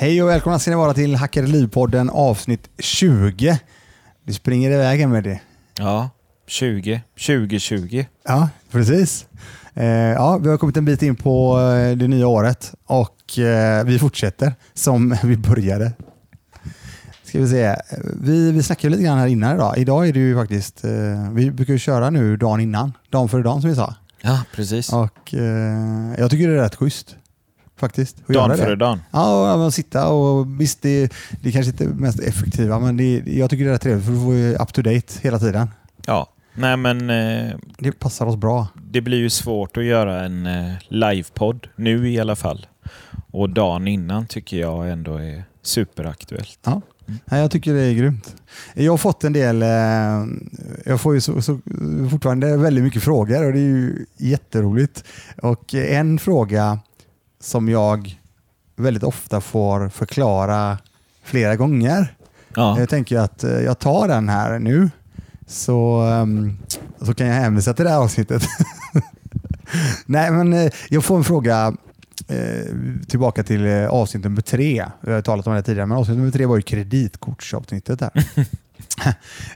Hej och välkomna ska ni vara till Hackade Liv-podden avsnitt 20. Du springer iväg med det. Ja, 20. 2020. Ja, precis. Eh, ja, vi har kommit en bit in på eh, det nya året och eh, vi fortsätter som vi började. Ska vi, se. Vi, vi snackade lite grann här innan idag. Idag är det ju faktiskt, vi brukar ju köra nu dagen innan, dagen före dagen som vi sa. Ja, precis. Och Jag tycker det är rätt schysst faktiskt. det. före dagen. Ja, och sitta och visst, det, det kanske inte är mest effektiva, men det, jag tycker det är trevligt för du får ju up to date hela tiden. Ja. Nej, men eh, Det passar oss bra. det blir ju svårt att göra en eh, livepodd nu i alla fall. Och dagen innan tycker jag ändå är superaktuellt. Ja. Nej, jag tycker det är grymt. Jag har fått en del, eh, jag får ju så, så, fortfarande väldigt mycket frågor och det är ju jätteroligt. Och en fråga som jag väldigt ofta får förklara flera gånger. Ja, Jag tänker att eh, jag tar den här nu så, ehm, så kan jag hänvisa till det här avsnittet. Nej, men eh, jag får en fråga eh, tillbaka till eh, avsnitt nummer tre. Vi har talat om det tidigare, men avsnitt nummer tre var ju kreditkortsavsnittet. Där.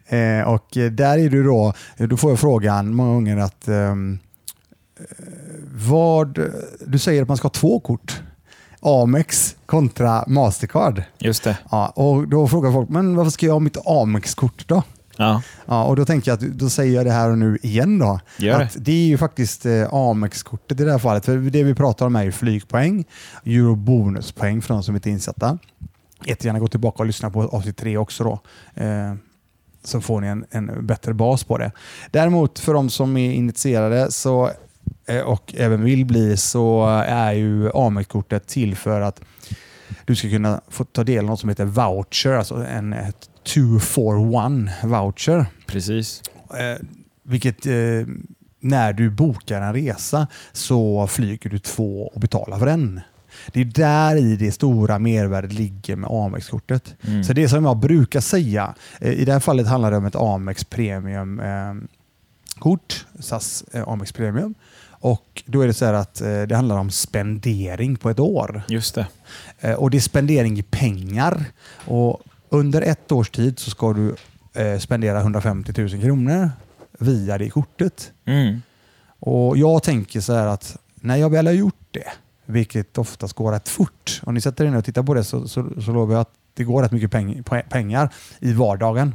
eh, och eh, där är du då, då får jag frågan många gånger att eh, vad, du säger att man ska ha två kort. Amex kontra Mastercard. just det. Ja, och då frågar folk, men varför ska jag ha mitt Amex-kort då? Ja, Ja, och då tänker jag att då säger jag det här och nu igen då. Gör det. att det är ju faktiskt eh, Amex-kortet i det här fallet. För det vi pratar om är ju flygpoäng, eurobonuspoäng för de som inte är insatta. Jättegärna gå tillbaka och lyssna på avsnitt tre också då. Eh, så får ni en, en bättre bas på det. Däremot för de som är initierade så, och även vill bli så är ju Amex-kortet till för att du ska kunna få ta del av något som heter voucher, alltså en ett 2 for 1 voucher. precis. Eh, vilket eh, när du bokar en resa så flyger du två och betalar för en. Det är där i det stora mervärdet ligger med Amex-kortet. Mm. Så det som jag brukar säga, eh, i det här fallet handlar det om ett Amex Premium kort, SAS eh, Amex Premium. Och då är det så här att eh, det handlar om spendering på ett år. Just det. Eh, Och det är spendering i pengar. Och under ett års tid så ska du eh, spendera 150 000 kronor via det kortet. Mm. Och Jag tänker så här att när jag väl har gjort det, vilket oftast går rätt fort, om ni sätter er ner och tittar på det så, så, så lovar jag att det går rätt mycket peng, pe- pengar i vardagen.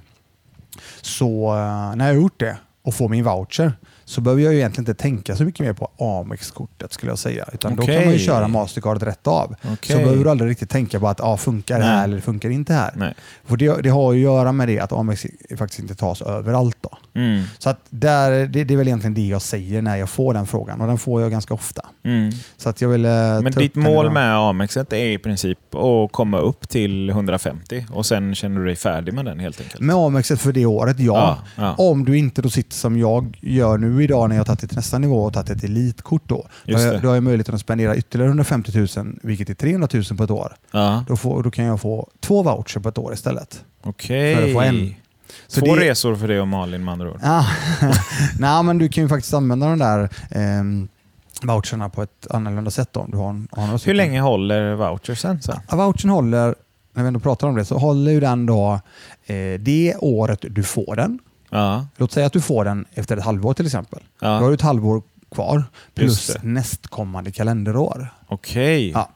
Så när jag har gjort det och får min voucher så behöver jag ju egentligen inte tänka så mycket mer på Amex-kortet skulle jag säga. Utan då kan man ju köra Mastercard rätt av. Så Okej. behöver du aldrig riktigt tänka på att ah, funkar det här eller funkar det inte här. Nej. För det, det har ju att göra med det att Amex faktiskt inte tas överallt. Då. Mm. Så att där, det, det är väl egentligen det jag säger när jag får den frågan och den får jag ganska ofta. Mm. Så att jag vill, eh, Men ditt mål med Amexet är i princip att komma upp till 150 och sen känner du dig färdig med den helt enkelt? Med Amexet för det året, ja. Ja, ja. Om du inte då sitter som jag gör nu idag när jag har tagit det till nästa nivå och tagit ett elitkort då. Då har, jag, då har jag möjligheten att spendera ytterligare 150 000, vilket är 300 000 på ett år. Ja, Då, får, då kan jag få två voucher på ett år istället. okej. För att få en. Så Två det- resor för dig och Malin med andra ord. Ja. Nej, men du kan ju faktiskt använda de där eh, voucherna på ett annorlunda sätt då, om du har, en- har Hur länge håller vouchersen sen? Ja, Vouchern håller, när vi ändå pratar om det, så håller ju den då eh, det året du får den. Ja, Låt säga att du får den efter ett halvår till exempel. Då har ja. du ett halvår kvar plus nästkommande kalenderår. okej. Ja.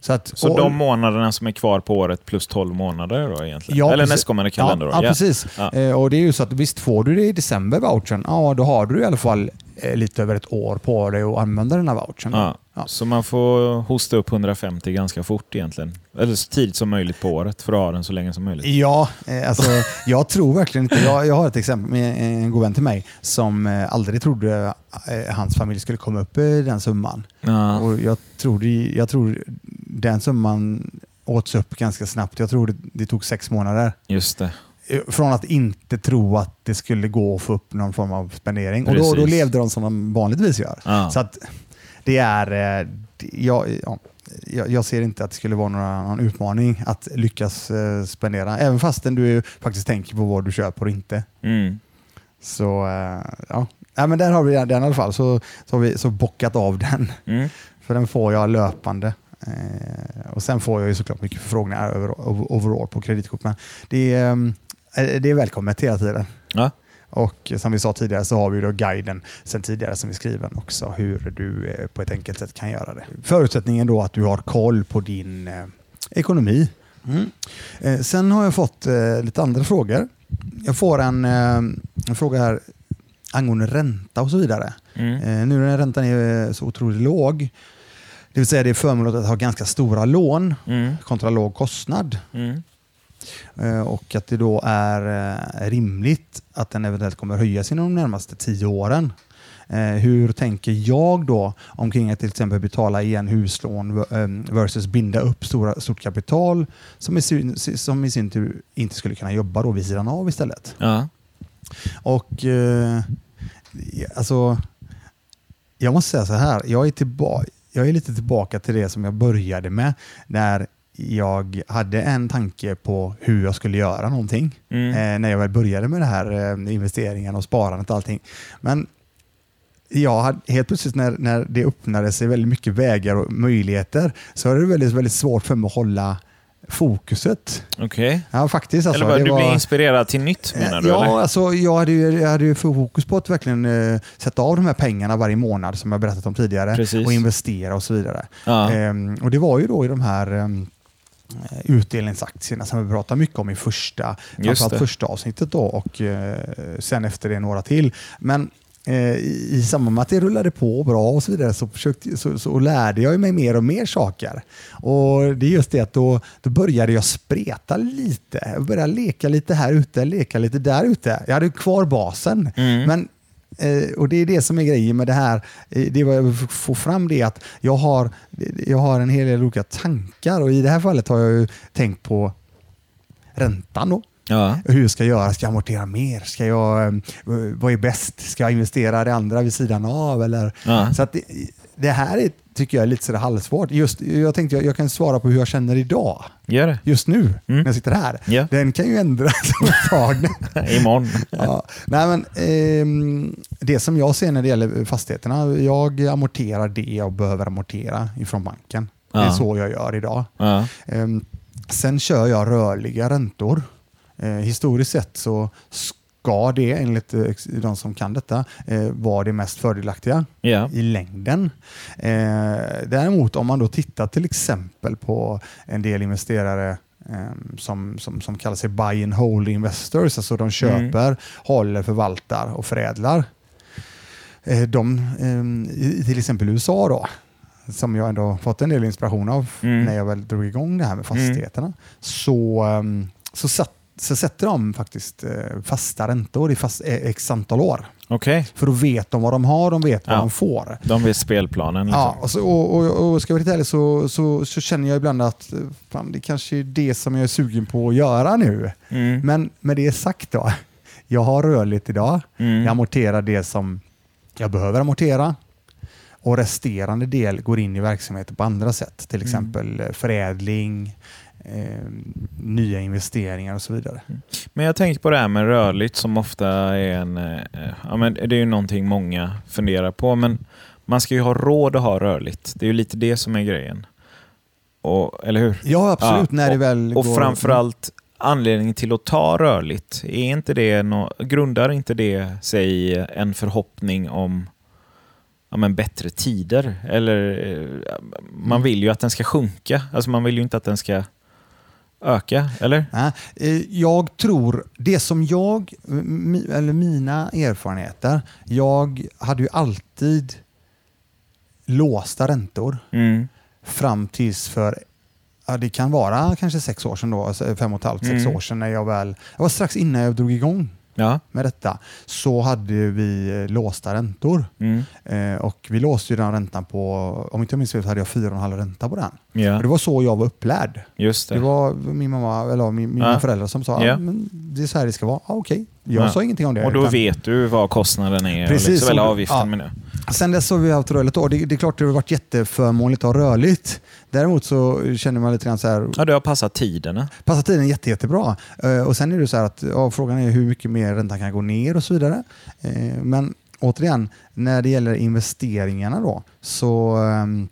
Så, att, Så och- de månaderna som är kvar på året plus 12 månader då egentligen? Ja, Eller precis. nästkommande kalenderår? Ja, ja, precis. Ja. Eh, och det är ju så att visst får du det i december vouchern, ja då har du i alla fall eh, lite över ett år på dig att använda den här vouchern. Ja. Så man får hosta upp 150 ganska fort egentligen. Eller så tidigt som möjligt på året för att ha den så länge som möjligt. Ja, eh, alltså, jag tror verkligen inte... Jag, jag har ett exempel med en god vän till mig som eh, aldrig trodde eh, hans familj skulle komma upp i den summan. Ja. Och jag, tror det, jag tror den summan åts upp ganska snabbt. Jag tror det, det tog sex månader. Just det. Från att inte tro att det skulle gå att få upp någon form av spendering. Och då, då Precis. levde de som de vanligtvis gör. Ja. Så att det är... eh, Jag, ja, jag, ser inte att det skulle vara några, någon utmaning att lyckas eh, spendera. Även fastän du faktiskt tänker på vad du köper och inte. Mm. Så eh, ja. ja, men där har vi den i alla fall. Så, så har vi så bockat av den. Mm. För den får jag löpande. Eh, och Sen får jag ju såklart mycket förfrågningar över, overall på kreditkort, men det är, det är välkommet hela tiden. Ja. Och som vi sa tidigare så har vi då guiden sen tidigare som är skriven också hur du eh, på ett enkelt sätt kan göra det. Förutsättningen då att du har koll på din eh, ekonomi. Mm. Eh, sen har jag fått lite andra frågor. Jag får en, en fråga här angående ränta och så vidare. Mm. Nu när räntan är så otroligt låg, det vill säga det är förmånligt att ha ganska stora lån Mm. kontra låg kostnad. Mm. Eh, och att det då är eh, rimligt att den eventuellt kommer höjas inom de närmaste tio åren. Eh, Hur tänker jag då omkring att till exempel betala igen huslån versus binda upp stora, stort kapital som i, sin, som i sin tur inte skulle kunna jobba då vid sidan av istället? Ja. Och eh, alltså, Jag måste säga så här, jag är, tillba- jag är lite tillbaka till det som jag började med när jag hade en tanke på hur jag skulle göra någonting. Mm. Eh, när jag väl började med det här eh, investeringen och sparandet och allting. Men jag hade, helt plötsligt när, när det öppnade sig väldigt mycket vägar och möjligheter så var det väldigt, väldigt svårt för mig att hålla fokuset. Okej. Ja, faktiskt. Alltså, eller det du var- inspirerad till nytt menar du? Ja, eller? alltså, jag hade ju jag hade ju fokus på att verkligen eh, sätta av de här pengarna varje månad som jag berättat om tidigare Precis. och investera och så vidare. Ja. Ehm, och Det var ju då i de här ehm, utdelningsaktierna som vi pratade mycket om i första, framförallt första avsnittet då, och eh, sen efter det några till. Men eh, i, samband med att det rullade på bra och så vidare så, försökte, så, så lärde jag mig mer och mer saker. Och Det är just det att då, då började jag spreta lite. Jag började leka lite här ute, leka lite där ute. Jag hade kvar basen. Mm. Men Eh, och Det är det som är grejen med det här. Eh, det vad jag vill få fram det att jag har, jag har en hel del olika tankar och i det här fallet har jag ju tänkt på räntan. Då. Ja. Hur ska jag göra? Ska jag amortera mer? Ska jag, eh, vad är bäst? Ska jag investera det andra vid sidan av? Eller? Ja. Så att det, det här är, tycker jag är lite sådär halvsvårt. Just, jag tänkte jag, jag kan svara på hur jag känner idag. Gör det. Just nu, Mm. när jag sitter här. Ja. Den kan ju ändras om ett tag. Imorgon. Ja, nej men, ehm, det som jag ser när det gäller fastigheterna, jag amorterar det jag behöver amortera ifrån banken. Det är Ja. så jag gör idag. Ja. Ehm, sen kör jag rörliga räntor. Eh, historiskt sett så ska det, enligt eh, de som kan detta, eh, vara det mest fördelaktiga Ja. i längden. Eh, däremot om man då tittar till exempel på en del investerare eh, som, som, som kallar sig buy and hold investors, alltså de köper, håller, förvaltar och förädlar. De, eh, i, till exempel USA då, som jag ändå fått en del inspiration av Mm. när jag väl drog igång det här med fastigheterna, så, ehm, så, satt, så sätter de faktiskt eh, fasta räntor i fast, eh, x antal år. Okej. För då vet de vad de har, de vet vad Ja. de får. De vet spelplanen. Liksom. Ja, och, så, och, och, och ska jag vara lite ärlig så, så, så känner jag ibland att eh, fan, det kanske är det som jag är sugen på att göra nu. Mm. Men med det sagt då, jag har rörligt idag. Mm. Jag amorterar det som jag behöver amortera och resterande del går in i verksamheten på andra sätt. Till exempel eh, förädling, eh, nya investeringar och så vidare. Men jag tänker på det här med rörligt som ofta är en... eh, Ja, men det är ju någonting många funderar på, men man ska ju ha råd att ha rörligt. Det är ju lite det som är grejen. Och, eller hur? Ja, absolut. Ja, när det väl Och går... framförallt anledningen till att ta rörligt, är inte det nå- grundar inte det sig en förhoppning om ja, men bättre tider? Eller eh, man vill ju att den ska sjunka. Alltså man vill ju inte att den ska öka, eller? Eh, jag tror, det som jag, eller mina erfarenheter, jag hade ju alltid låsta räntor Mm. fram tills för, ja, det kan vara kanske sex år sedan då, alltså fem och ett halvt, sex Mm. år sedan när jag väl, det var strax innan jag drog igång Ja. med detta, så hade vi eh, låsta räntor. Mm. Eh, och vi låste ju den räntan på, om inte jag minns fel så hade jag 4,5 ränta på den. Och det var så jag var upplärd. just det. Det var min mamma, eller min, mina Ja. föräldrar som sa ja. men det är så här det ska vara. Ja, Okej, jag Ja. sa ingenting om det. Och då utan- vet du vad kostnaden är, Precis, liksom, eller avgiften ja. jag. Sen dess har vi haft rörligt år. Det, det är klart det har varit jätteförmånligt att ha rörligt. Däremot så känner man lite grann så här, Ja, det har passat tiderna. passar tiden jätte, jättebra. Eh, och sen är det så här att ja, frågan är hur mycket mer räntan kan gå ner och så vidare. Eh, men återigen, när det gäller investeringarna då, så ehm,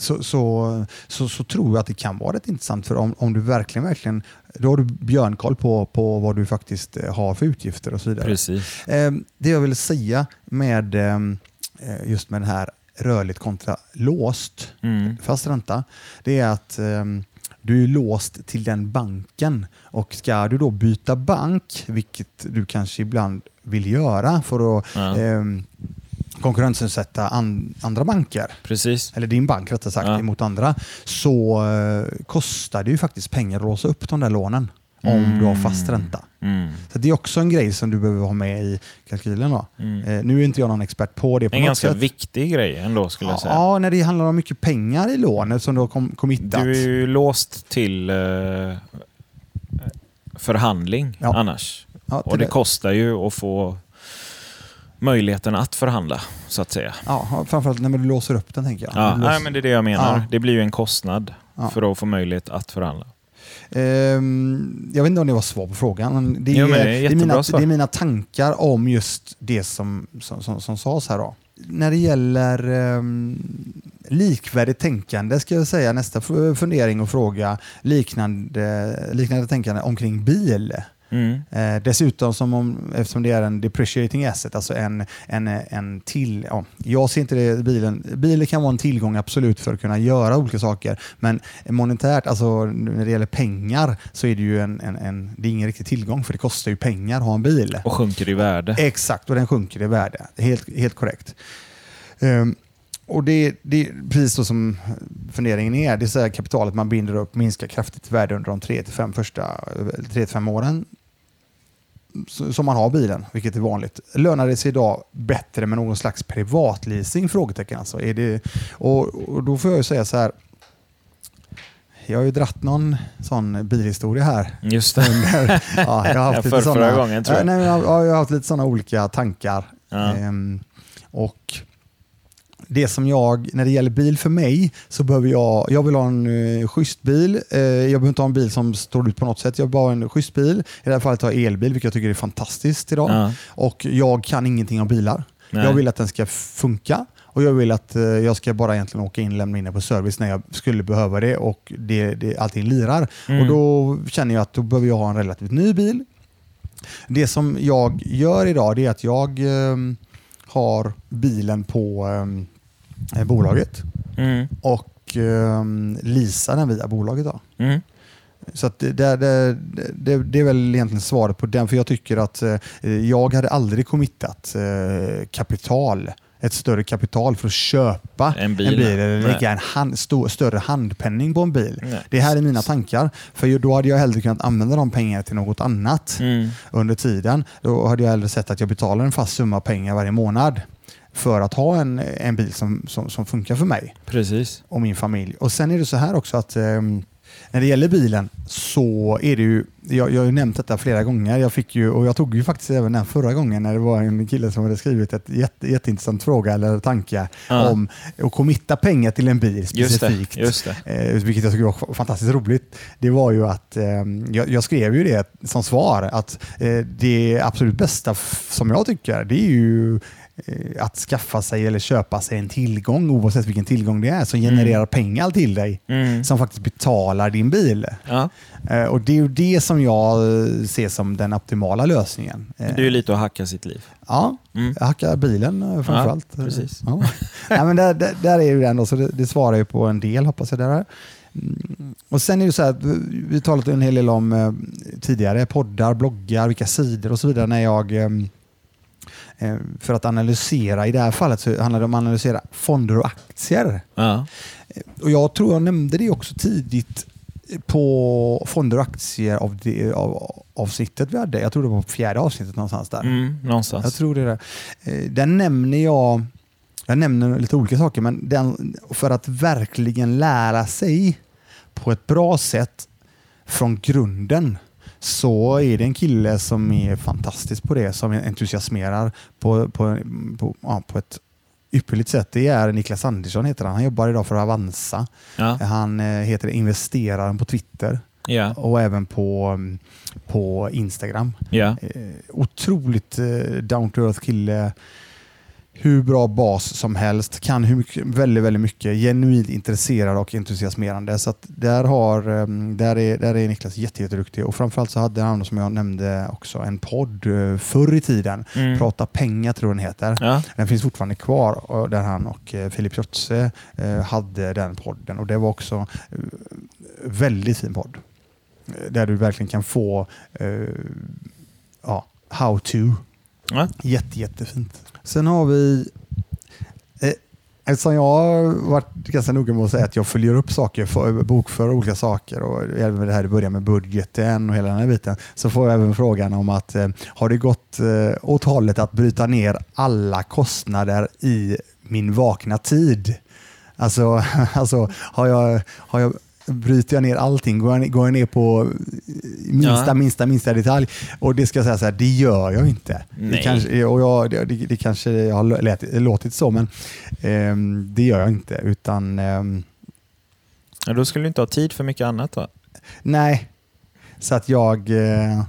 så, så, så, så tror jag att det kan vara rätt intressant. För om, om du verkligen, verkligen, då har du björnkoll på, på vad du faktiskt eh, har för utgifter och så vidare. Precis. Eh, det jag vill säga med eh, just med den här rörligt kontra låst Mm. fast ränta, det är att eh, du är låst till den banken och ska du då byta bank, vilket du kanske ibland vill göra för att Ja. eh, konkurrensutsätta an, andra banker, Precis. eller din bank rättare sagt, Ja. emot andra, så eh, kostar det ju faktiskt pengar att låsa upp de där lånen om Mm. du har fast ränta. Mm. Så det är också en grej som du behöver ha med i kalkylen. Då. Mm. Eh, nu är inte jag någon expert på det på En ganska sätt. viktig grej ändå skulle jag säga. Ja, när det handlar om mycket pengar i lånet som du har kom, committat. Du är ju låst till eh, förhandling Ja. annars. ja, till Och det kostar ju att få möjligheten att förhandla, så att säga. Ja, framförallt när du låser upp den tänker jag. Ja, låser- nej, men det är det jag menar. Ja. Det blir ju en kostnad Ja. för att få möjlighet att förhandla. Ehm, jag vet inte om det var svar på frågan. Men det, Jo, är, men det är det, är mina, det är mina tankar om just det som, som, som, som sades här. Då. När det gäller um, likvärdigt tänkande ska jag säga nästa fundering och fråga liknande, liknande tänkande omkring bil. Mm. Eh, dessutom, som om, eftersom det är en depreciating asset, alltså en, en, en till... Ja, jag ser inte det bilen... Bilen kan vara en tillgång absolut för att kunna göra olika saker, men monetärt, alltså när det gäller pengar, så är det ju en, en, en, det är ingen riktig tillgång för det kostar ju pengar att ha en bil. Och sjunker i värde. Exakt, och den sjunker i värde. Helt, helt korrekt. Ehm, och det, det är precis så som funderingen är. Det är så kapitalet man binder upp minskar kraftigt i värde under de 3-5 första 3-5 åren som man har bilen, vilket är vanligt. Lönar det sig idag bättre med någon slags privatleasing? Frågetecken alltså. Är det, och, och då får jag ju säga så här. Jag har ju dratt någon sån bilhistoria här Just det. under, ja, jag har haft lite såna, gången, tror jag. Ja, Nej, jag, har- jag har haft lite sådana olika tankar. Ja. Ehm, och det som jag, när det gäller bil för mig, så behöver jag, jag vill ha en uh, schysst bil. Eh, jag behöver inte ha en bil som står ut på något sätt. Jag vill bara ha en schysst bil. I det här fallet har jag elbil, vilket jag tycker är fantastiskt idag. Ja. Och jag kan ingenting om bilar. Nej. Jag vill att den ska funka och jag vill att eh, jag ska bara egentligen åka in och lämna in den på service när jag skulle behöva det och det, det, allting lirar. Mm. Och Då känner jag att då behöver jag ha en relativt ny bil. Det som jag gör idag är att jag eh, har bilen på eh, bolaget Mm. och eh, leasar den via bolaget. Då. Mm. Så att det, det, det, det, är väl egentligen svaret på den, för jag tycker att eh, jag hade aldrig committat eh, kapital, ett större kapital för att köpa En bil. eller Nej. lägga en hand, stor, större handpenning på en bil. Nej. Det här är mina tankar, för då hade jag hellre kunnat använda de pengarna till något annat Mm. under tiden. Då hade jag hellre sett att jag betalar en fast summa pengar varje månad för att ha en, en bil som, som, som funkar för mig Precis. och min familj. Och Sen är det så här också att ehm, när det gäller bilen så är det ju, jag, jag har ju nämnt detta flera gånger, jag fick ju, och jag tog ju faktiskt även den förra gången när det var en kille som hade skrivit ett jätte, jätteintressant fråga eller tanke Ja. om att committa pengar till en bil Just det. specifikt. Just det. Eh, vilket jag tycker var fantastiskt roligt. Det var ju att eh, jag, jag skrev ju det som svar att eh, det absolut bästa som jag tycker det är ju att skaffa sig eller köpa sig en tillgång oavsett vilken tillgång det är som genererar pengar till dig Mm. som faktiskt betalar din bil. Ja. Eh, och Det är ju det som jag eh, ser som den optimala lösningen. Eh, Det är ju lite att hacka sitt liv. Ja, Mm. jag hackar bilen eh, framförallt. Ja, precis. Ja. Nej, men där, där, där är ju den då, så det, det svarar ju på en del hoppas jag. Där. Mm. Och Sen är det så här, vi- talat en hel del om eh, tidigare poddar, bloggar, vilka sidor och så vidare när jag eh, eh, för att analysera, i det här fallet så handlar det om att analysera fonder och aktier. Ja. Och Jag tror jag nämnde det också tidigt på fonder och aktier av det, av, avsnittet vi hade. Jag tror det var på fjärde avsnittet någonstans där. Mm, någonstans. Jag tror det. Eh, Där nämner jag, jag nämner lite olika saker, men den, för att verkligen lära sig på ett bra sätt från grunden så är det en kille som är fantastisk på det, som entusiasmerar på, på, på, ja, på ett ypperligt sätt. Det är Niklas Andersson heter han. Han jobbar idag för Avanza. Ja. Han eh, heter Investeraren på Twitter Ja. och även på, på Instagram. Eh, otroligt eh, down to earth kille. Hur bra bas som helst, kan hur mycket, väldigt, väldigt mycket, genuint intresserad och entusiasmerande. Så där, har, ehm, där, är, där är Niklas jätteduktig och framförallt så hade han som jag nämnde också en podd eh, förr i tiden. Mm. Prata pengar tror jag den heter. Ja. Den finns fortfarande kvar och där han och eh, Filip Jotze eh, hade den podden och det var också eh, väldigt fin podd. Eh, Där du verkligen kan få eh, ja, how to. Ja. Jätte, jättefint. Sen har vi eh, Eftersom jag har varit ganska noga med att säga att jag följer upp saker, för, bokför olika saker och även det här det börjar med budgeten och hela den här biten, så får jag även frågan om att eh, har det gått eh, åt hållet att bryta ner alla kostnader i min vakna tid? Alltså, alltså har jag, har jag bryter jag ner allting, går jag, går jag ner på minsta, Ja. minsta, minsta detalj. Och det ska jag säga så här, det gör jag inte. Det Nej. kanske, och jag, det, det, det kanske jag har lät, låtit så, men ehm, det gör jag inte. Utan ehm, Ja, Då skulle du inte ha tid för mycket annat då? nej, så att jag... Eh,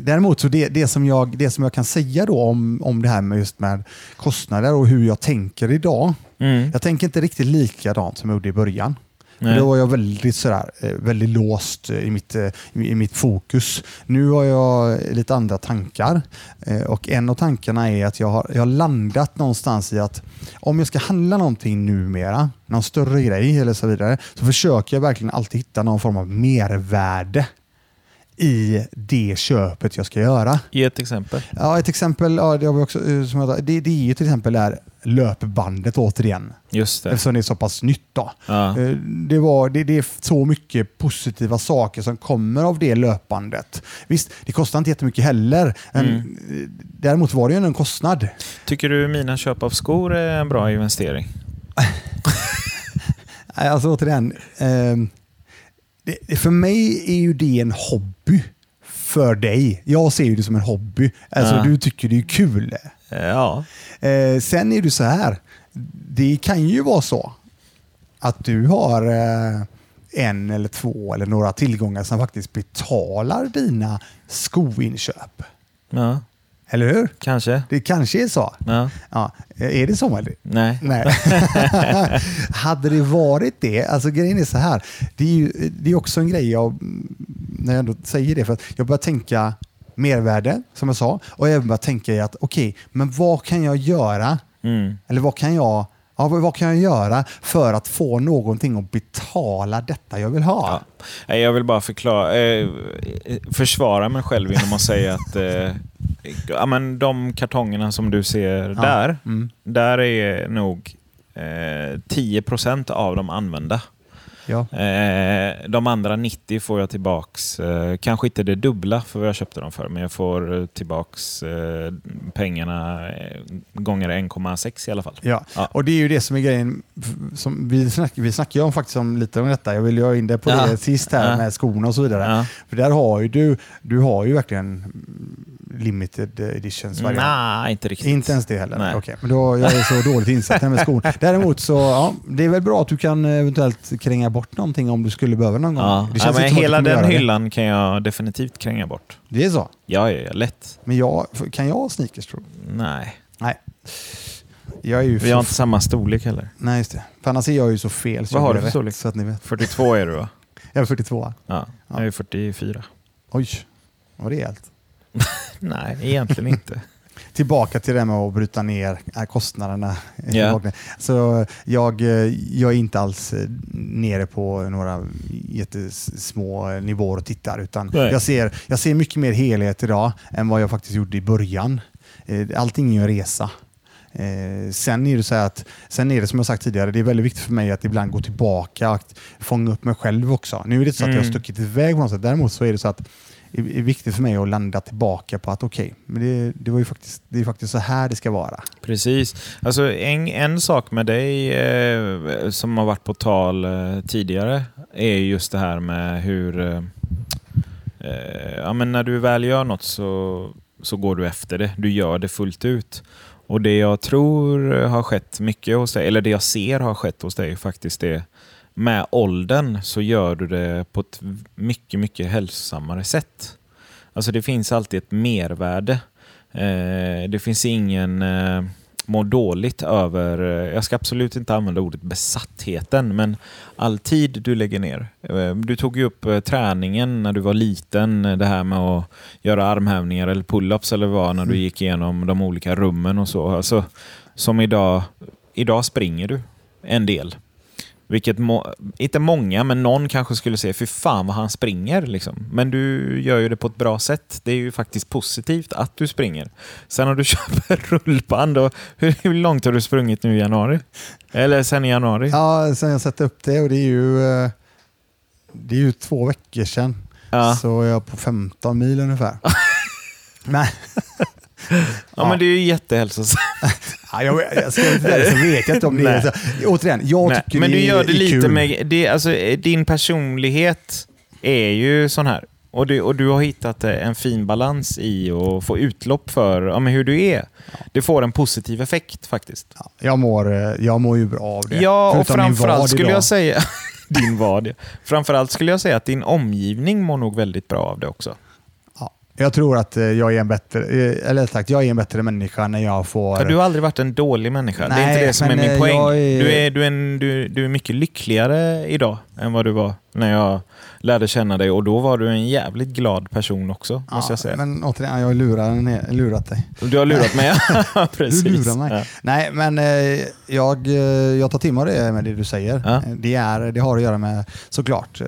däremot så det, det, som jag, det som jag kan säga då om, om det här med just med kostnader och hur jag tänker idag. Mm. Jag tänker inte riktigt likadant som jag gjorde i början. Nej. Då var jag väldigt, sådär, eh, väldigt låst eh, i mitt, eh, i mitt fokus. Nu har jag lite andra tankar. Och En av tankarna är att jag har, jag har landat någonstans i att om jag ska handla någonting numera, någon större grej eller så vidare, så försöker jag verkligen alltid hitta någon form av mervärde i det köpet jag ska göra. Ge ett exempel. Ja, ett exempel ja, det, har vi också, som jag, det, det är ju till exempel det här löpbandet återigen. Just det. Eftersom det är så pass nytt. Då. Ja. Eh, Det, var, det, det är så mycket positiva saker som kommer av det löpbandet. Visst, det kostar inte jättemycket heller. Men Mm. eh, Däremot var det ju en kostnad. Tycker du mina köp av skor är en bra investering? Alltså återigen, det, det- för mig är ju det en hobby för dig. Jag ser ju det som en hobby. Alltså Ja. du tycker det är kul. Ja. Eh, sen är det så här, det kan ju vara så att du har eh, en eller två eller några tillgångar som faktiskt betalar dina skoinköp. ja. Eller hur? Kanske. Det kanske är så. Ja. Ja, eh, är det så eller? Nej. Nej. Hade det varit det, alltså grejen är så här, det är, ju, det är också en grej jag, när jag ändå säger det, för att jag börjar tänka mervärde, som jag sa, och även börjar tänka i att okej, men vad kan jag göra, Mm. eller vad kan jag Ja, vad kan jag göra för att få någonting att betala detta jag vill ha? Ja. Jag vill bara förklara, eh, försvara mig själv genom att säga att eh, ja, men de kartongerna som du ser Ja. där, Mm. där är nog eh, 10% av dem använda. Ja. Eh, de andra 90 får jag tillbaks, eh, kanske inte det dubbla för vad jag köpte dem för, men jag får eh, tillbaks pengarna gånger 1,6 i alla fall. Ja. Ja. och det är ju det som är grejen. Som vi, snack, vi snackade ju om faktiskt om lite om detta. Jag ville ju ha in det på Ja. det sist här med skorna och så vidare. För där har ju du, du har ju verkligen limited editions variant. Nej, inte riktigt. Inte ens det heller? Nej. Okej, men då, jag är så dåligt insatt här med skor. Däremot så, ja, det är väl bra att du kan eventuellt kränga bort någonting om du skulle behöva någon gång. Ja. Ja, men hela den göra det. hyllan kan jag definitivt kränga bort. Det är så? Ja, ja, ja, lätt. Men jag, kan jag ha sneakers tror du? Nej. Nej. Jag är ju Vi har inte samma storlek heller. Nej, just det. För annars är jag ju så fel. Så Vad har du för storlek? Så att ni vet. 42 är du va? Jag är 42. Ja, jag är 44. Oj, vad rejält. Nej, egentligen inte. Tillbaka till det med att bryta ner äh, kostnaderna. Ja. Så jag, eh, jag är inte alls eh, nere på några jättesmå nivåer och tittar. Utan Nej. jag ser, jag ser mycket mer helhet idag än vad jag faktiskt gjorde i början. Eh, Allting är ju en resa. Eh, sen är det så att, sen är det som jag sagt tidigare, det är väldigt viktigt för mig att ibland gå tillbaka och fånga upp mig själv också. Nu är det inte så att jag har Mm. stuckit iväg på något sätt. Däremot så är det så att är viktigt för mig att landa tillbaka på att okej, men det, det, var ju faktiskt, det är faktiskt så här det ska vara. Precis. Alltså en, en sak med dig eh, som har varit på tal eh, tidigare är just det här med hur... Eh, eh, ja, men när du väl gör något så, så går du efter det. Du gör det fullt ut. Och det jag tror har skett mycket hos dig, eller det jag ser har skett hos dig, faktiskt det med åldern så gör du det på ett mycket, mycket hälsosammare sätt. Alltså det finns alltid ett mervärde. Eh, det finns ingen... Eh, mår dåligt över, eh, jag ska absolut inte använda ordet besattheten, men all tid du lägger ner. Eh, Du tog ju upp eh, träningen när du var liten, det här med att göra armhävningar eller pull-ups eller vad, när du Mm. gick igenom de olika rummen och så. Alltså, som idag, idag springer du en del. Vilket, må, inte många, men någon kanske skulle säga, för fan vad han springer. Liksom. Men du gör ju det på ett bra sätt. Det är ju faktiskt positivt att du springer. Sen har du köpt rullband. Och hur, hur långt har du sprungit nu i januari? Eller sen i januari? Ja, sen jag satte upp det och det är ju, eh, det är ju två veckor sedan. Ja. Så jag är på 15 mil ungefär. Men, Ja, men det är ju jättehälsosamt. ja, jag, jag ska inte där, så vet jag inte om det är så. Återigen, jag Nej, tycker men det du gör är det lite kul. med... Det, alltså, din personlighet är ju sån här. Och du, och du har hittat eh, en fin balans i att få utlopp för ja, men hur du är. Det får en positiv effekt faktiskt. Ja, jag, mår, eh, jag mår ju bra av det. Ja, och Förutom min framförallt skulle idag. jag säga... din vad. ja. Framförallt skulle jag säga att din omgivning mår nog väldigt bra av det också. Ja, jag tror att eh, jag är en bättre, eh, eller sagt, jag är en bättre människa när jag får... För du har aldrig varit en dålig människa. det är Nej, inte det som är min eh, poäng. är- Du, är, du, är en, du, du är mycket lyckligare idag än vad du var när jag lärde känna dig. Och då var du en jävligt glad person också, måste jag säga. Men återigen, jag har lurat, lurat dig. Du har lurat mig. Precis. Du lurar mig. Ja. Nej, men eh, jag, eh, jag tar till mig det med det du säger. Ja. Eh, Det, är, det har att göra med, såklart,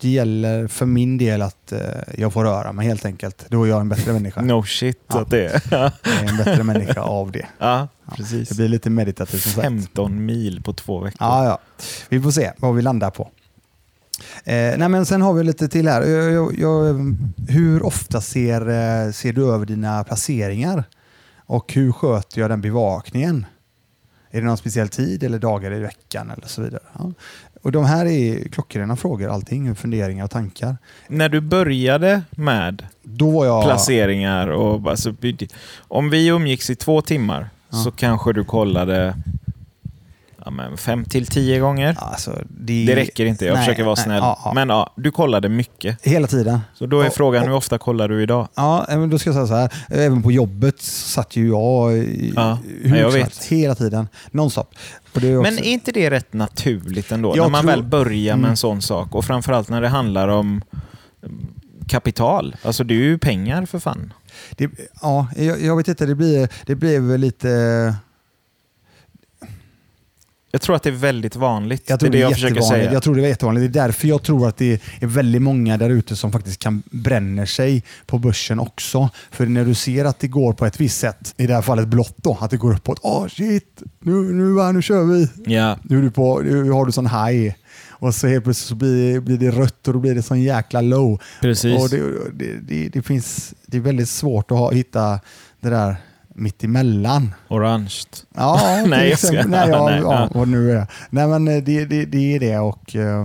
det gäller för min del att jag får röra mig helt enkelt. Då är jag en bättre människa. No shit Ja. att det är. Jag är en bättre människa av det. ja, Ja, precis. Det blir lite meditativt som sagt. 15 mil på två veckor. Ja, ja. Vi får se vad vi landar på. Eh, nej, men sen har vi lite till här. Jag, jag, jag, hur ofta ser, eh, ser du över dina placeringar? Och hur sköter jag den bevakningen? Är det någon speciell tid eller dagar i veckan eller så vidare? Ja. Och de här är klockrena frågor, allting, funderingar och tankar. När du började med jag... placeringar och alltså, om vi umgicks i två timmar Ja. så kanske du kollade ja, men fem till tio gånger. Alltså, det, Det räcker inte, jag Nej, försöker vara nej, snäll. ja, ja. Men ja, du kollade mycket. Hela tiden. Så då är Och- frågan, och- hur ofta kollar du idag? Ja, men då ska jag säga så här. Även på jobbet satt ju jag i, Ja, hur jag vet. hela tiden. Nonstop. Också, Men är inte det rätt naturligt ändå? Jag när man tror- väl börjar med Mm. en sån sak och framförallt när det handlar om mm, kapital. Alltså det är ju pengar för fan. det, ja, jag, jag vet inte, det blir, det blir väl lite... Jag tror att det är väldigt vanligt. Jag tror det är det jag försöker säga. Jag tror det är jättevanligt. Det är därför jag tror att det är väldigt många där ute som faktiskt kan bränner sig på börsen också. För när du ser att det går på ett visst sätt, i det här fallet blått då, att det går uppåt. Åh shit, nu, nu, nu kör vi. Ja, Nu, är du på, nu har du sån high. Och så helt plötsligt så blir, blir det rött och då blir det sån jäkla low. precis. Och det, det, det, det, finns, det är väldigt svårt att ha, hitta det där mitt emellan. Orange. Ja, Nej, jag ska- Nej, ja, nej, ja, ja. nu är. Nej, men eh, det, det, det är det. Och, eh,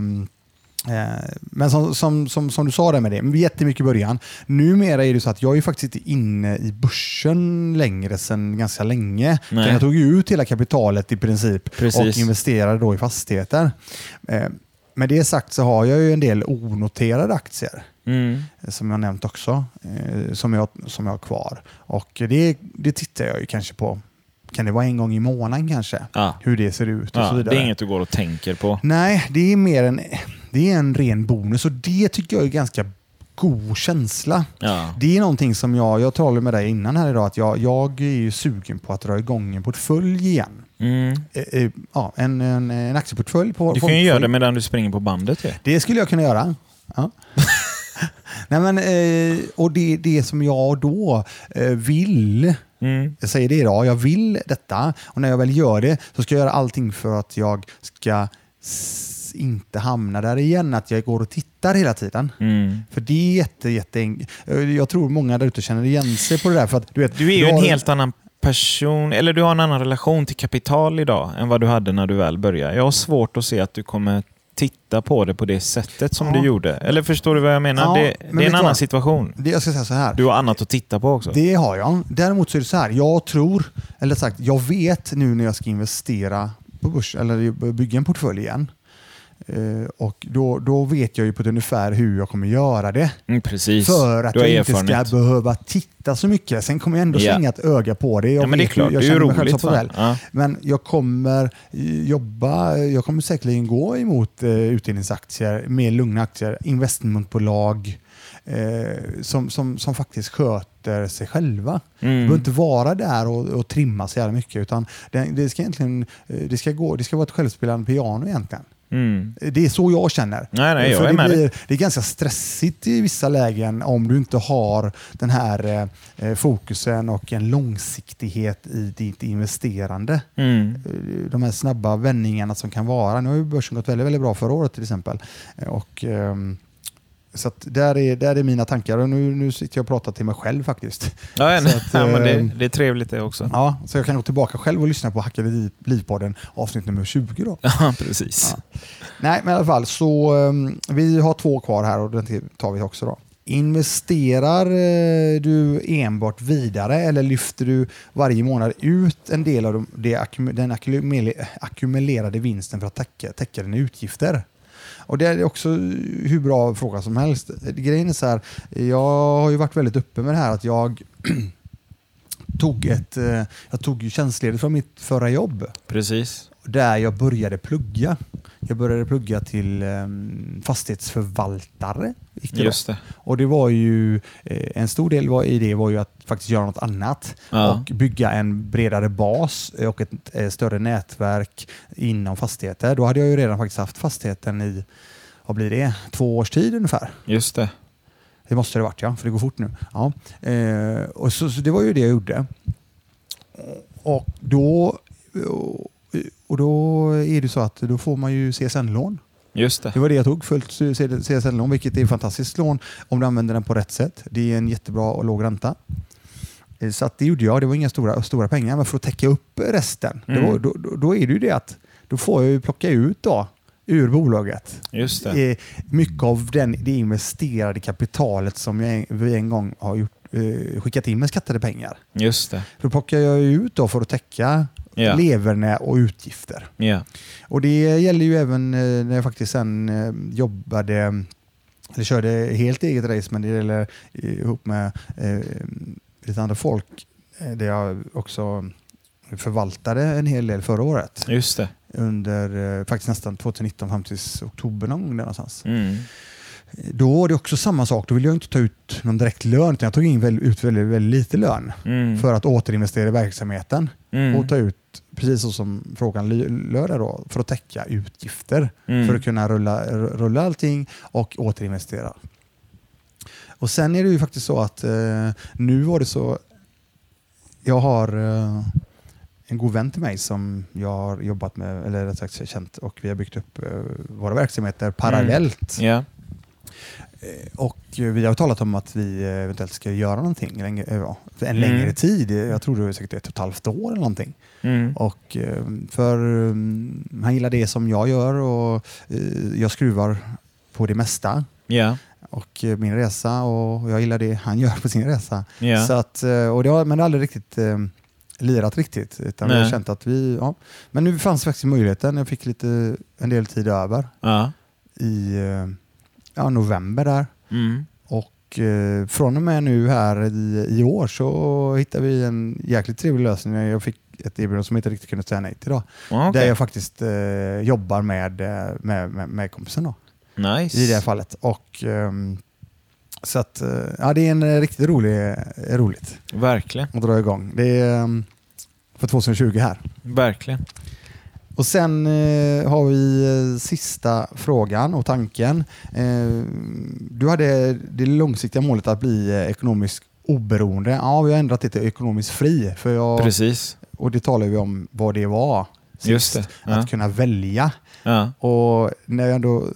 men som, som, som, som du sa där med det, jättemycket i början. Numera är det så att jag är faktiskt inte inne i börsen längre sedan ganska länge. Jag tog ut hela kapitalet i princip Precis. och investerade då i fastigheter. Eh, med det sagt så har jag ju en del onoterade aktier Mm. eh, som jag nämnt också, eh, som, jag, som jag har kvar. Och det, det tittar jag ju kanske på, kan det vara en gång i månaden kanske? Ja. Hur det ser ut och Ja, så det vidare. är inget du går och tänker på. Nej, det är mer en, det är en ren bonus och det tycker jag är ganska god känsla. Ja. Det är någonting som jag, jag talade med dig innan här idag, att jag, jag är ju sugen på att dra igång en portfölj igen. Mm. Eh, eh, ja, en, en, en aktieportfölj. På, Du kan ju göra det medan du springer på bandet. Ja. Det skulle jag kunna göra. Ja. Nej, men, eh, och det, det som jag då eh, vill, Mm. jag säger det idag, jag vill detta och när jag väl gör det så ska jag göra allting för att jag ska inte hamna där igen, att jag går och tittar hela tiden. Mm. För det är jätte, jätte Jag tror många där ute känner igen sig på det där. För att, du, vet, Du är ju har en helt annan person, eller du har en annan relation till kapital idag än vad du hade när du väl började. Jag har svårt att se att du kommer titta på det på det sättet som Ja. du gjorde. Eller förstår du vad jag menar? Ja, det, men det är en annan vad? situation. Det, jag ska säga så här. Du har annat att titta på också. Det har jag. Däremot så är det så här, jag tror, eller sagt, jag vet nu när jag ska investera på börs eller bygga en portfölj igen. Eh, och då, då vet jag ju på ett ungefär hur jag kommer göra det. Mm. För att Du jag inte ska behöva titta så mycket. Sen kommer jag ändå Ja. slänga ett öga på det. Jag Ja, men det är klart. jag Det är ju känner mig själv roligt. så väl. Ja. Men jag kommer eh, jobba, jag kommer säkerligen gå emot eh, utdelningsaktier, mer lugna aktier, investmentbolag eh, som, som, som faktiskt sköter sig själva. Mm. behöver inte vara där och, och trimma så jävla mycket utan det, det ska egentligen eh, det ska, gå, det ska vara ett självspelande piano egentligen. Mm. Det är så jag känner. Nej, nej, jag är det, blir, det är ganska stressigt i vissa lägen om du inte har den här eh, fokusen och en långsiktighet i ditt investerande. Mm. Eh, De här snabba vändningarna som kan vara. Nu har ju börsen gått väldigt, väldigt bra förra året till exempel. Eh, Och, ehm, så där, är, där är mina tankar och nu, nu sitter jag och pratar till mig själv faktiskt. Ja, nej, att, ja, men det, ehm, det är trevligt det också. Ja, så jag kan gå tillbaka själv och lyssna på Hackade liv- livpodden avsnitt nummer 20 då. Ja, precis. Ja. Nej, men i alla fall så um, vi har två kvar här och den tar vi också då. Investerar eh, du enbart vidare eller lyfter du varje månad ut en del av den ackumule- ackumulerade vinsten för att täcka, täcka dina utgifter? Och Det är också hur bra fråga som helst. Grejen är så här, jag har ju varit väldigt öppen med det här att jag tog ett, eh, jag tog ju tjänstledigt från mitt förra jobb Precis där jag började plugga. Jag började plugga till um, fastighetsförvaltare. gick det. Just det. Och det var ju, eh, en stor del var, i det var ju att faktiskt göra något annat Ja. och bygga en bredare bas och ett eh, större nätverk inom fastigheter. Då hade jag ju redan faktiskt haft fastigheten i, vad blir det, två års tid ungefär. Just det. Det måste det varit ja, för det går fort nu. Ja. Eh, och så, så det var ju det jag gjorde. Och då, och då är det så att då får man ju CSN-lån. Just det. Det var det jag tog, fullt CSN-lån, vilket är ett fantastiskt lån om du använder den på rätt sätt. Det är en jättebra och låg ränta. Eh, Så att det gjorde jag. Det var inga stora, stora pengar, men för att täcka upp resten, Mm. då, då, då, är det ju det att då får jag ju plocka ut då ur bolaget Just det. eh, mycket av den, det investerade kapitalet som jag, vi en gång har gjort, eh, skickat in med skattade pengar. Just det. Då plockar jag ut då för att täcka Ja. leverne och utgifter. Ja. Och det gäller ju även eh, när jag faktiskt sen eh, jobbade, eller körde helt eget race, men det gäller eh, ihop med eh, lite andra folk, där jag också förvaltade en hel del förra året. Just det. Under faktiskt nästan 2019 fram till oktober någon gång där någonstans. Mm. Då var det också samma sak. Då ville jag inte ta ut någon direkt lön, utan jag tog in väl, ut väldigt, väldigt lite lön Mm. för att återinvestera i verksamheten Mm. och ta ut, precis så som frågan löd då, för att täcka utgifter. Mm. För att kunna rulla, rulla allting och återinvestera. Och sen är det ju faktiskt så att eh, nu var det så, jag har eh, en god vän till mig som jag har jobbat med, eller rättare sagt känt, och vi har byggt upp eh, våra verksamheter parallellt. Ja. Eh, Och eh, vi har talat om att vi eh, eventuellt ska göra någonting eh, en Mm. längre tid. Jag tror det är säkert ett och ett halvt år eller någonting. Mm. Och för um, han gillar det som jag gör och jag skruvar på det mesta. Ja. Och min resa och jag gillar det han gör på sin resa. Ja. Så att, och det har, men det har aldrig riktigt lirat riktigt. Utan vi har Nej. känt att vi, ja. Men nu fanns faktiskt möjligheten. Jag fick lite, en del tid över Ja. i ja, november där. Mm. Och eh, från och med nu här i, i år så hittade vi en jäkligt trevlig lösning. Jag fick ett erbjudande som jag inte riktigt kunde säga nej till. Då, Ja, okej. Där jag faktiskt eh, jobbar med, eh, med, med, med kompisen då, Nice. i det här fallet. Och, ehm, så att, eh, ja, det är en eh, riktigt rolig, eh, roligt Verkligen. att dra igång. Det är ehm, för 2020 här. Verkligen. Och sen eh, har vi eh, sista frågan och tanken. Eh, du hade det långsiktiga målet att bli eh, ekonomiskt oberoende. Ja, vi har ändrat det till ekonomiskt fri. För jag, Precis. och det talar vi om vad det var sist. Just det. Ja. Att kunna välja. Ja. Och när jag ändå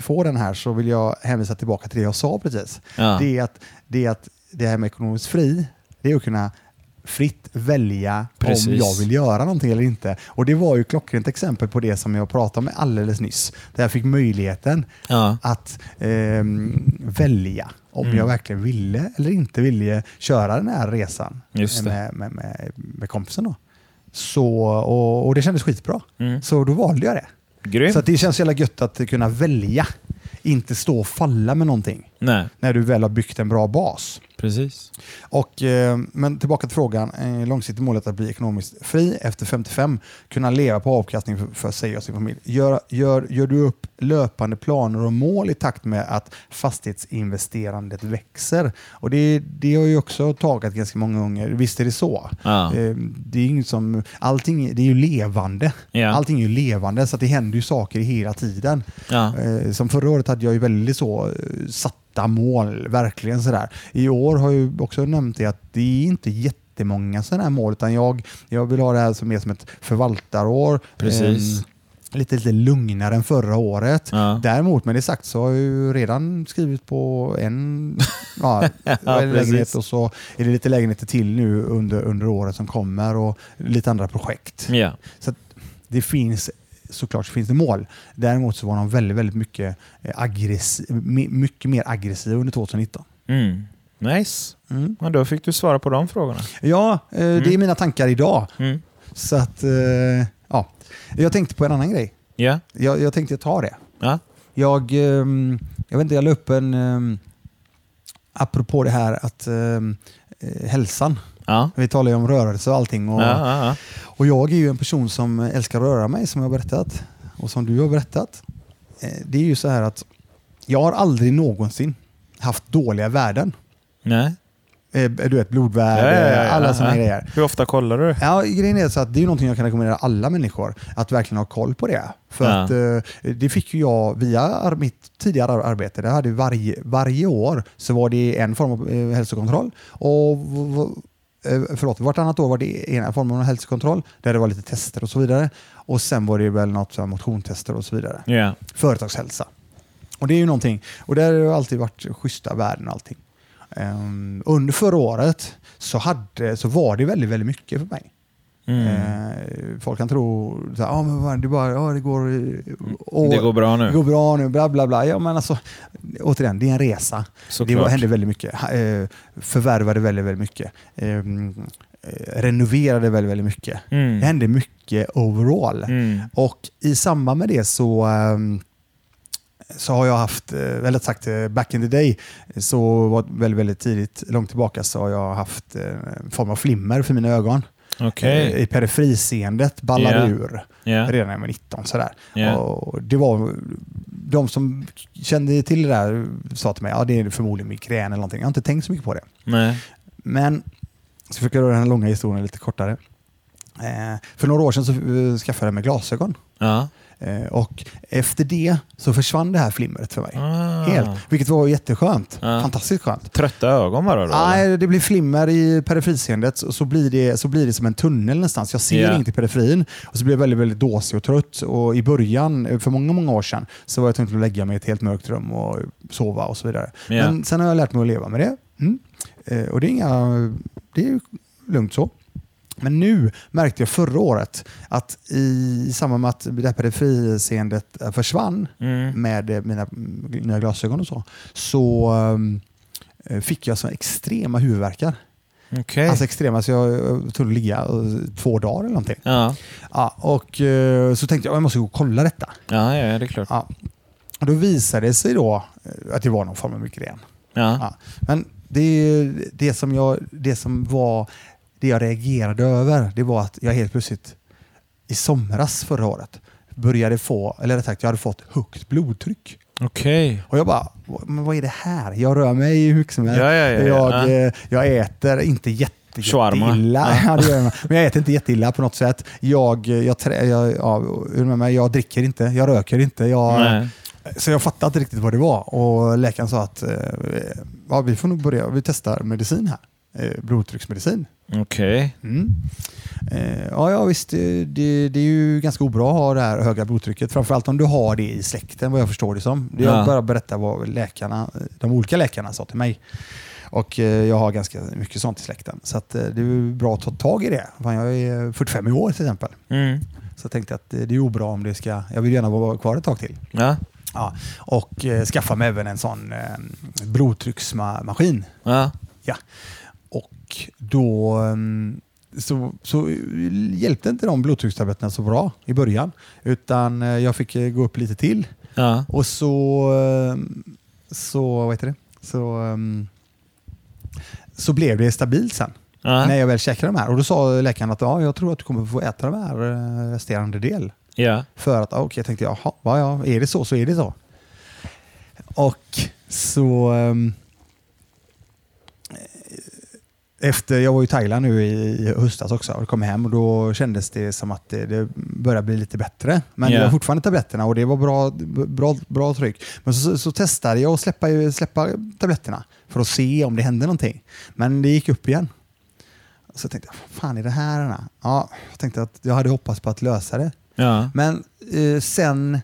får den här så vill jag hänvisa tillbaka till det jag sa precis. Ja. Det, är att, det är att det här med ekonomiskt fri, det är att kunna fritt välja Precis. om jag vill göra någonting eller inte. Och det var ju klockrent exempel på det som jag pratade om alldeles nyss. Där jag fick möjligheten Ja. att ehm, välja om Mm. jag verkligen ville eller inte ville köra den här resan med, med, med, med kompisen. Då. Så, och, och det kändes skitbra. Mm. Så då valde jag det. Grymt. Så det känns så jävla gött att kunna välja. Inte stå och falla med någonting Nej, när du väl har byggt en bra bas. precis. Och, eh, men tillbaka till frågan. Eh, långsiktigt målet att bli ekonomiskt fri efter 55. Kunna leva på avkastning för, för sig och sin familj. Gör, gör, gör du upp löpande planer och mål i takt med att fastighetsinvesterandet växer? Och det, det har ju också tagit ganska många gånger. Visst är det så? Ja. Eh, det är inget som, allting det är ju levande. Ja. Allting är ju levande så det händer ju saker hela tiden. Ja. Som förra året hade jag ju väldigt så eh, satta mål, verkligen sådär. I år har jag ju också nämnt det att det är inte jättemånga sådana här mål utan jag, jag vill ha det här som mer som ett förvaltarår. Precis. Ehm, lite, lite lugnare än förra året. Ja. Däremot med det sagt så har jag ju redan skrivit på en, ja, Ja, en lägenhet och så är det lite lägenheter till nu under, under året som kommer och lite andra projekt. Ja. Så att det finns såklart finns det mål. Däremot så var de väldigt, väldigt mycket, eh, aggressiv, my- mycket mer aggressiva under 2019. Mm. Nice. Mm. Ja, då fick du svara på de frågorna. Ja, eh, det är mina tankar idag. Mm. Så att, eh, ja. Jag tänkte på en annan grej. Ja. Jag, jag tänkte ta det. Ja. Jag, ehm, jag vet inte, jag la upp en, um, apropå det här att ehm, eh, hälsan. Ja. Vi talar ju om rörelse och allting. Och, Ja, ja, och jag är ju en person som älskar att röra mig som jag har berättat. Och som du har berättat. Eh, Det är ju så här att jag har aldrig någonsin haft dåliga värden. Nej. Eh, Du vet blodvärde, alla sådana grejer. Hur ofta kollar du? Ja, grejen är så att det är någonting jag kan rekommendera alla människor att verkligen ha koll på det. För att eh, det fick ju jag via mitt tidigare ar- arbete. Det hade varje, varje år så var det en form av hälsokontroll och förlåt, vartannat år var det en form av hälsokontroll där det var lite tester och så vidare. Och sen var det väl något så motionstester och så vidare. Ja. Företagshälsa. Och det är ju någonting, och där har det alltid varit schyssta värden och allting. Ehm, under förra året så, hade, så var det väldigt, väldigt mycket för mig. Mm. Eh, folk kan tro att ah, men det, bara, ja, det, går, Det går bra nu. det går bra nu, bla bla bla. Ja, men alltså, återigen, det är en resa. Såklart. Det hände väldigt mycket. Eh, förvärvade väldigt, väldigt mycket. Ehm, eh, renoverade väldigt, väldigt mycket. Mm. Det hände mycket overall. Mm. Och i samband med det så, ehm, så har jag haft, eh, eller sagt eh, back in the day, så var väldigt, väldigt tidigt, långt tillbaka, så har jag haft eh, en form av flimmer för mina ögon. Okej. Eh, I periferiseendet ballade Ja. ur Ja. redan när jag var 19. Sådär. Ja. Och det var, de som kände till det där sa till mig att ja, det är förmodligen migrän eller någonting. Jag har inte tänkt så mycket på det. Nej. Men så försöker jag göra den här långa historien lite kortare. Eh, för några år sedan så eh, skaffade jag mig glasögon. Ja. Eh, och efter det så försvann det här flimret för mig. Ah. Helt. Vilket var jätteskönt. Ja. Fantastiskt skönt. Trötta ögon bara då? Nej, det blir flimmer i periferiseendet så, så, blir det, så blir det som en tunnel någonstans. Jag ser Ja. inget i periferin och så blir jag väldigt, väldigt dåsig och trött. Och I början, för många, många år sedan, så var jag tvungen att lägga mig i ett helt mörkt rum och sova och så vidare. Ja. Men sen har jag lärt mig att leva med det. Mm. Eh, och det är, inga, det är lugnt så. Men nu märkte jag förra året att i samband med att det här periferiseendet eh, försvann Mm. med eh, mina mm, nya glasögon och så, så eh, fick jag så extrema huvudvärkar. Okej. Alltså extrema, så jag jag att ligga två dagar eller någonting. Ja. Ja, och så tänkte jag jag måste gå och kolla detta. Ja, ja, det är klart. Ja. Och då visade det sig då att det var någon form av migrän. Ja. Ja. Men det, det, som jag, det som var det jag reagerade över, det var att jag helt plötsligt i somras förra året började få, eller rättare sagt jag hade fått högt blodtryck. Okej. Och jag bara, men vad är det här? Jag rör mig hur mycket som helst. Ja, ja, ja, ja. Jag, eh, jag äter inte jätte, jätteilla. Ja. jag. Men jag äter inte jätteilla på något sätt. Jag, jag, trä, jag, ja, jag dricker inte, jag röker inte. Jag, Nej. så jag fattade inte riktigt vad det var. Och läkaren sa att eh, ja, vi får nog börja, vi testar medicin här. Eh, blodtrycksmedicin. Okej. Mm. Eh, ja, ja, visst. Det, det, det är ju ganska obra att ha det här höga blodtrycket. Framförallt om du har det i släkten, vad jag förstår det som. Det Ja. Jag bara berättar vad läkarna, de olika läkarna sa till mig. Och eh, jag har ganska mycket sånt i släkten. Så att, eh, det är bra att ta tag i det. Fan, jag är 45 i år till exempel. Mm. Så jag tänkte att det är obra om det ska... Jag vill gärna vara kvar ett tag till. Ja. Ja, och skaffa mig även en sån eh, blodtrycksmaskin. Ja. Ja. Och då, mm, så, så hjälpte inte de blodtryckstabletterna så bra i början. Utan eh, jag fick eh, gå upp lite till. Ja. Och så, eh, så vad heter det? Så, ehm, så blev det stabilt sen. Ja. När jag väl käkade de här. Och då sa läkaren att ja, jag tror att du kommer få äta de här eh, resterande del. ja. För att, okej, jag tänkte, jaha, ja, ja, är det så så är det så. Och så... ehm, efter, jag var i Thailand nu i, i höstas också och kom hem och då kändes det som att det, det började bli lite bättre. Men Ja. det var fortfarande tabletterna och det var bra, bra, bra tryck. Men så, så testade jag att släppa, släppa tabletterna för att se om det hände någonting. Men det gick upp igen. Så tänkte jag, vad fan är det här? Ja, jag tänkte att jag hade hoppats på att lösa det. ja. Men eh, sen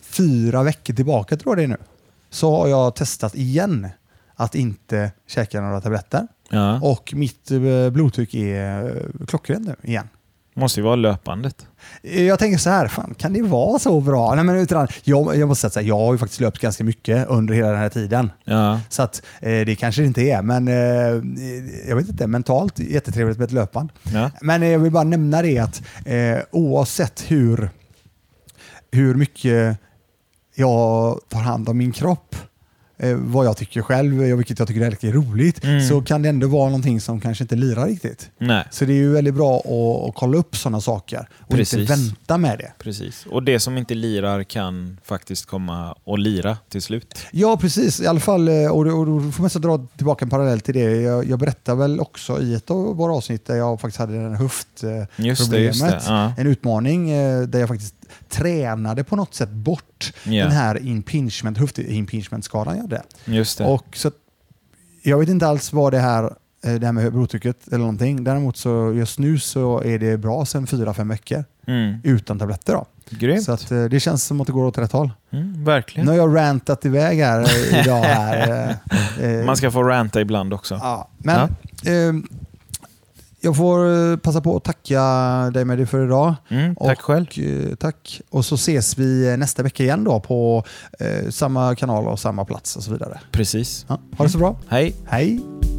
fyra veckor tillbaka tror jag det är nu, så har jag testat igen att inte käka några tabletter. ja. Och mitt eh, blodtryck är eh, klockrent nu igen. Måste ju vara löpandet. Eh, Jag tänker så här, fan, kan det vara så bra? Nej, men utan, jag, jag måste säga jag har ju faktiskt löpt ganska mycket under hela den här tiden. Ja. Så att, eh, det kanske det inte är, men eh, jag vet inte, mentalt jättetrevligt med ett löpband. Ja. Men jag vill bara nämna det att eh, oavsett hur, hur mycket jag tar hand om min kropp, eh, vad jag tycker själv, och vilket jag tycker är riktigt roligt, Mm. så kan det ändå vara någonting som kanske inte lirar riktigt. Nej, Så det är ju väldigt bra att, att kolla upp sådana saker och Precis. inte vänta med det. precis. Och det som inte lirar kan faktiskt komma och lira till slut. Ja, precis. I alla fall, eh, och, då får man så dra tillbaka en parallell till det. Jag, jag berättar väl också i ett av våra avsnitt där jag faktiskt hade en höftproblemet. Just det, just det. Ja. En utmaning eh, där jag faktiskt tränade på något sätt bort Ja. den här impingement, höftimpingement-skadan jag hade. Just det. Och så, jag vet inte alls vad det här, eh, det här med blodtrycket eller någonting. Däremot så just nu så är det bra sedan fyra, fem veckor Mm. utan tabletter. Då. Grymt. Så att, eh, det känns som att det går åt rätt håll. Mm, verkligen. Nu har jag rantat iväg här eh, idag. Här. eh, eh, Man ska få ranta ibland också. Ja, men ehm, jag får eh, passa på att tacka dig med det för idag. Mm, tack och, själv. eh, Tack. Och så ses vi eh, nästa vecka igen då på eh, samma kanal och samma plats och så vidare. Precis. Ja, ha det så bra. Hej. Hej!